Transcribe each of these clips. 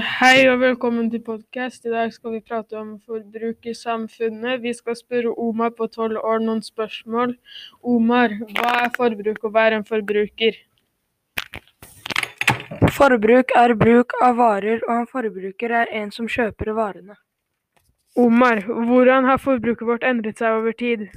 hei og velkommen til podkast. I dag skal vi prate om forbruk i samfunnet. Vi skal spørre Omar på tolv år noen spørsmål. Omar, hva er forbruk, og hva er en forbruker? Forbruk er bruk av varer, og en forbruker er en som kjøper varene. Omar, hvordan har forbruket vårt endret seg over tid?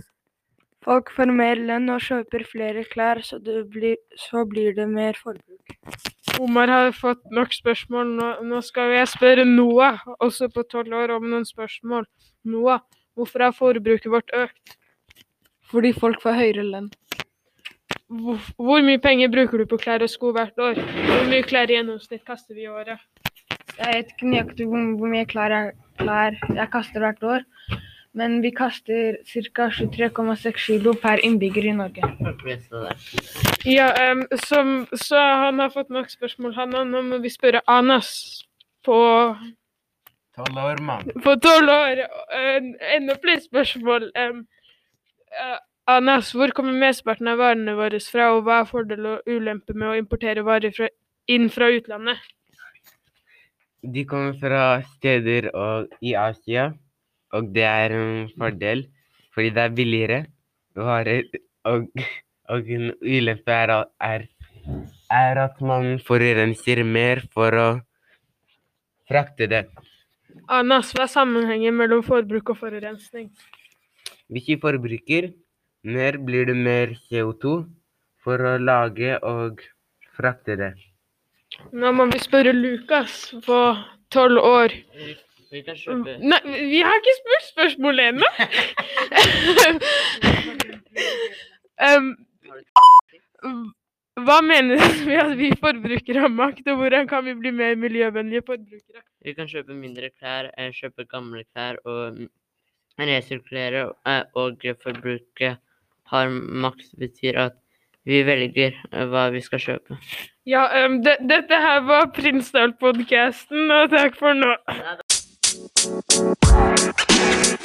Folk får mer lønn og kjøper flere klær, så, det blir, så blir det mer forbruk. Omar har fått nok spørsmål. Nå, nå skal jeg spørre Noah, også på tolv år, om noen spørsmål. Noah, hvorfor har forbruket vårt økt? Fordi folk får høyere lønn. Hvor, hvor mye penger bruker du på klær og sko hvert år? Hvor mye klær i gjennomsnitt kaster vi i året? Jeg vet ikke nøyaktig hvor, mye klær jeg, klær jeg kaster hvert år, men vi kaster ca. 23,6 kilo per innbygger i Norge. Ja, um, som, så han har fått nok spørsmål, han. Nå må vi spørre Anas på Tolv år, mann. på tolv år. Enda flere spørsmål. Um, uh, Anas, hvor kommer mesteparten av varene våre fra, og hva er fordel og ulempe med å importere varer fra, inn fra utlandet? De kommer fra steder og i Asia, og det er en fordel fordi det er billigere varer. Og, og en ulempe er, er, er at man forurenser mer for å frakte det. Anas, hva er sammenhengen mellom forbruk og forurensning? Hvis vi forbruker mer, blir det mer CO2 for å lage og frakte det. Nå må vi spørre Lukas på tolv år. Vi kan kjøpe Nei, vi har ikke spurt spørsmålet ennå! um, hva menes med at vi forbrukere har makt, og hvordan kan vi bli mer miljøvennlige forbrukere? Vi kan kjøpe mindre klær, eh, kjøpe gamle klær og mm, resirkulere. eh, Og forbruket har makt, betyr at vi velger eh, hva vi skal kjøpe. Ja, um, det, dette her var Prinsdal-podkasten, og takk for nå. Thank you.